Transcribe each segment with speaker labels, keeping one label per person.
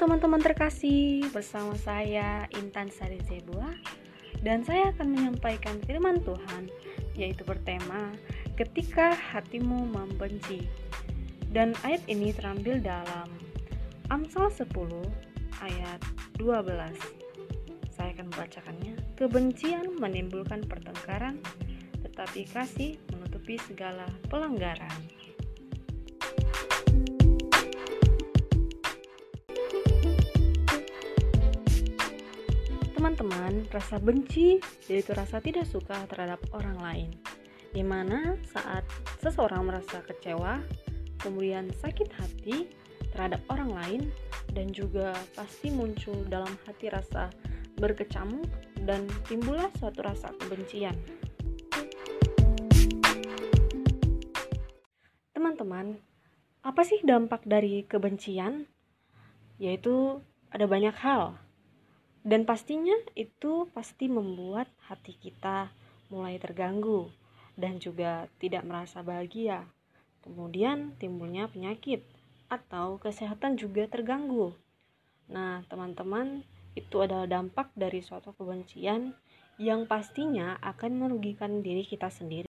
Speaker 1: teman-teman terkasih, bersama saya Intan Sari Zebua dan saya akan menyampaikan firman Tuhan yaitu bertema ketika hatimu membenci. Dan ayat ini terambil dalam Amsal 10 ayat 12. Saya akan membacakannya. Kebencian menimbulkan pertengkaran, tetapi kasih menutupi segala pelanggaran. Teman-teman, rasa benci yaitu rasa tidak suka terhadap orang lain. Di mana saat seseorang merasa kecewa, kemudian sakit hati terhadap orang lain dan juga pasti muncul dalam hati rasa berkecamuk dan timbullah suatu rasa kebencian. Teman-teman, apa sih dampak dari kebencian? Yaitu ada banyak hal dan pastinya itu pasti membuat hati kita mulai terganggu dan juga tidak merasa bahagia. Kemudian timbulnya penyakit atau kesehatan juga terganggu. Nah, teman-teman, itu adalah dampak dari suatu kebencian yang pastinya akan merugikan diri kita sendiri.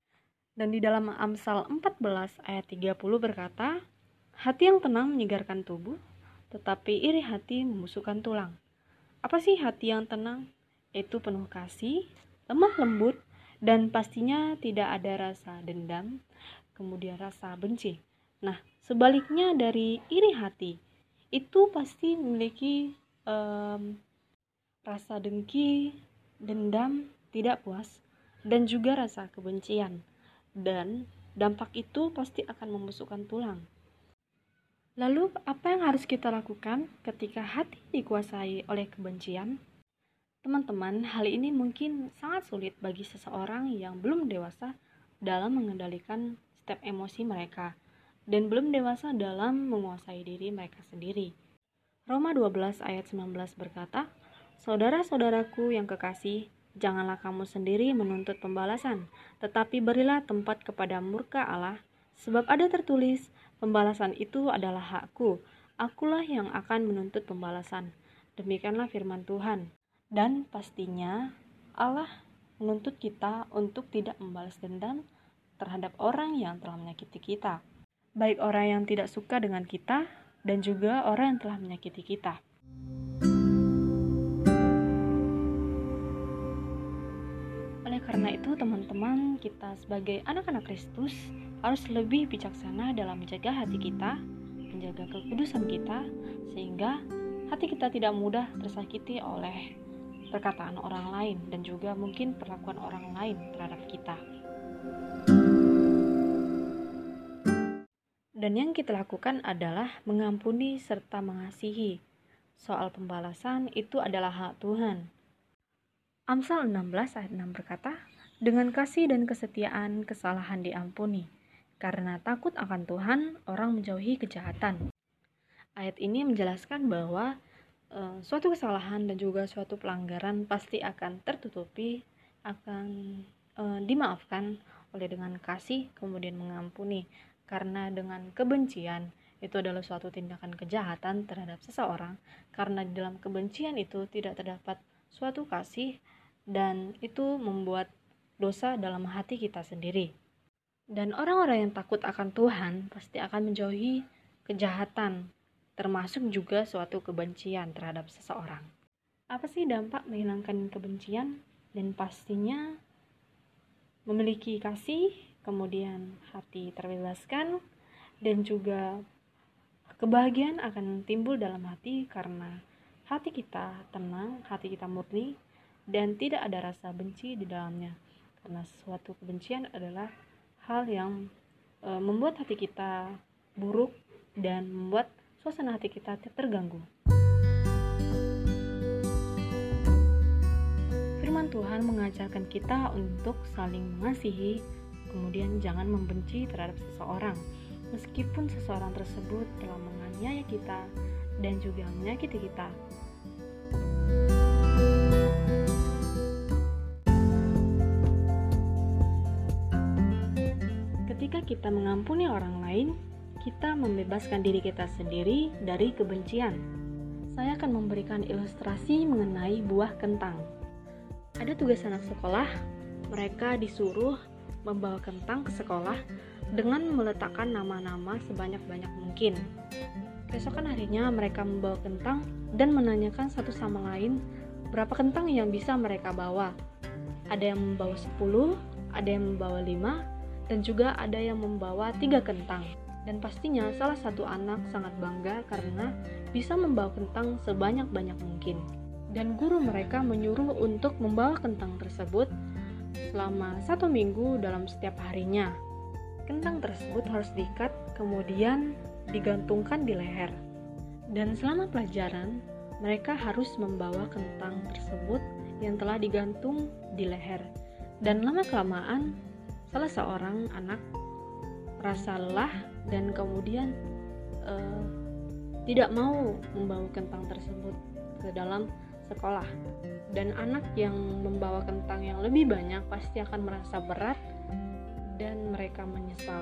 Speaker 1: Dan di dalam Amsal 14 ayat 30 berkata, Hati yang tenang menyegarkan tubuh, tetapi iri hati membusukkan tulang. Apa sih hati yang tenang? Itu penuh kasih, lemah lembut, dan pastinya tidak ada rasa dendam, kemudian rasa benci. Nah, sebaliknya dari iri hati, itu pasti memiliki um, rasa dengki, dendam, tidak puas, dan juga rasa kebencian. Dan dampak itu pasti akan membusukkan tulang. Lalu, apa yang harus kita lakukan ketika hati dikuasai oleh kebencian? Teman-teman, hal ini mungkin sangat sulit bagi seseorang yang belum dewasa dalam mengendalikan step emosi mereka dan belum dewasa dalam menguasai diri mereka sendiri. Roma 12 ayat 19 berkata, Saudara-saudaraku yang kekasih, janganlah kamu sendiri menuntut pembalasan, tetapi berilah tempat kepada murka Allah, sebab ada tertulis, Pembalasan itu adalah hakku. Akulah yang akan menuntut pembalasan. Demikianlah firman Tuhan. Dan pastinya Allah menuntut kita untuk tidak membalas dendam terhadap orang yang telah menyakiti kita. Baik orang yang tidak suka dengan kita dan juga orang yang telah menyakiti kita. Karena itu, teman-teman, kita sebagai anak-anak Kristus harus lebih bijaksana dalam menjaga hati kita, menjaga kekudusan kita, sehingga hati kita tidak mudah tersakiti oleh perkataan orang lain dan juga mungkin perlakuan orang lain terhadap kita. Dan yang kita lakukan adalah mengampuni serta mengasihi. Soal pembalasan itu adalah hak Tuhan. Amsal 16 ayat 6 berkata, Dengan kasih dan kesetiaan kesalahan diampuni karena takut akan Tuhan, orang menjauhi kejahatan. Ayat ini menjelaskan bahwa e, suatu kesalahan dan juga suatu pelanggaran pasti akan tertutupi, akan e, dimaafkan oleh dengan kasih, kemudian mengampuni. Karena dengan kebencian itu adalah suatu tindakan kejahatan terhadap seseorang, karena di dalam kebencian itu tidak terdapat suatu kasih, dan itu membuat dosa dalam hati kita sendiri. Dan orang-orang yang takut akan Tuhan pasti akan menjauhi kejahatan, termasuk juga suatu kebencian terhadap seseorang. Apa sih dampak menghilangkan kebencian? Dan pastinya memiliki kasih, kemudian hati terbebaskan, dan juga kebahagiaan akan timbul dalam hati karena hati kita tenang, hati kita murni, dan tidak ada rasa benci di dalamnya. Karena suatu kebencian adalah hal yang e, membuat hati kita buruk dan membuat suasana hati kita terganggu. Firman Tuhan mengajarkan kita untuk saling mengasihi, kemudian jangan membenci terhadap seseorang, meskipun seseorang tersebut telah menganiaya kita dan juga menyakiti kita. Kita mengampuni orang lain, kita membebaskan diri kita sendiri dari kebencian. saya akan memberikan ilustrasi mengenai buah kentang. Ada tugas anak sekolah, mereka disuruh membawa kentang ke sekolah dengan meletakkan nama-nama sebanyak-banyak mungkin. Keesokan harinya mereka membawa kentang dan menanyakan satu sama lain berapa kentang yang bisa mereka bawa. Ada yang membawa 10, ada yang membawa 5, dan juga ada yang membawa 3 kentang. Dan pastinya salah satu anak sangat bangga karena bisa membawa kentang sebanyak-banyak mungkin. Dan guru mereka menyuruh untuk membawa kentang tersebut selama satu minggu dalam setiap harinya. Kentang tersebut harus diikat, kemudian digantungkan di leher. Dan selama pelajaran, mereka harus membawa kentang tersebut yang telah digantung di leher. Dan lama-kelamaan, salah seorang anak merasa lelah dan kemudian uh, tidak mau membawa kentang tersebut ke dalam sekolah. Dan anak yang membawa kentang yang lebih banyak pasti akan merasa berat dan mereka menyesal.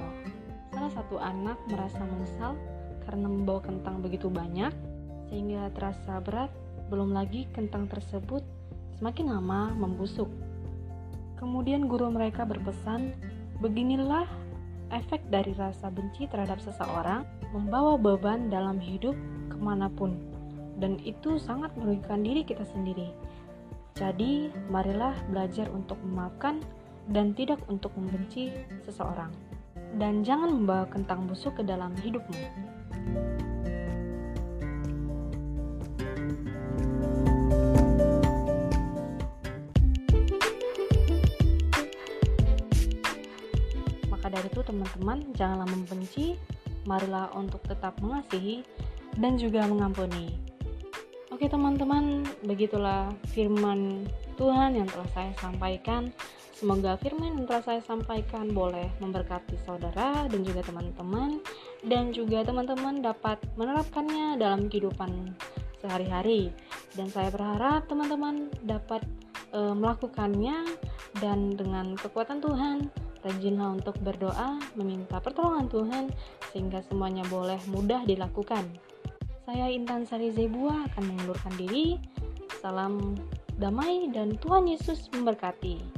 Speaker 1: Salah satu anak merasa menyesal karena membawa kentang begitu banyak sehingga terasa berat, belum lagi kentang tersebut semakin lama membusuk. Kemudian guru mereka berpesan, beginilah efek dari rasa benci terhadap seseorang membawa beban dalam hidup ke mana pun. Dan itu sangat merugikan diri kita sendiri. Jadi marilah belajar untuk memaafkan dan tidak untuk membenci seseorang. Dan jangan membawa kentang busuk ke dalam hidupmu itu teman-teman janganlah membenci, marilah untuk tetap mengasihi dan juga mengampuni. Oke teman-teman, begitulah firman Tuhan yang telah saya sampaikan. Semoga firman yang telah saya sampaikan boleh memberkati saudara dan juga teman-teman dan juga teman-teman dapat menerapkannya dalam kehidupan sehari-hari. Dan saya berharap teman-teman dapat e, melakukannya dan dengan kekuatan Tuhan Rajinlah untuk berdoa, meminta pertolongan Tuhan, sehingga semuanya boleh mudah dilakukan. Saya Intan Sari Zebua akan mengundurkan diri. Salam damai dan Tuhan Yesus memberkati.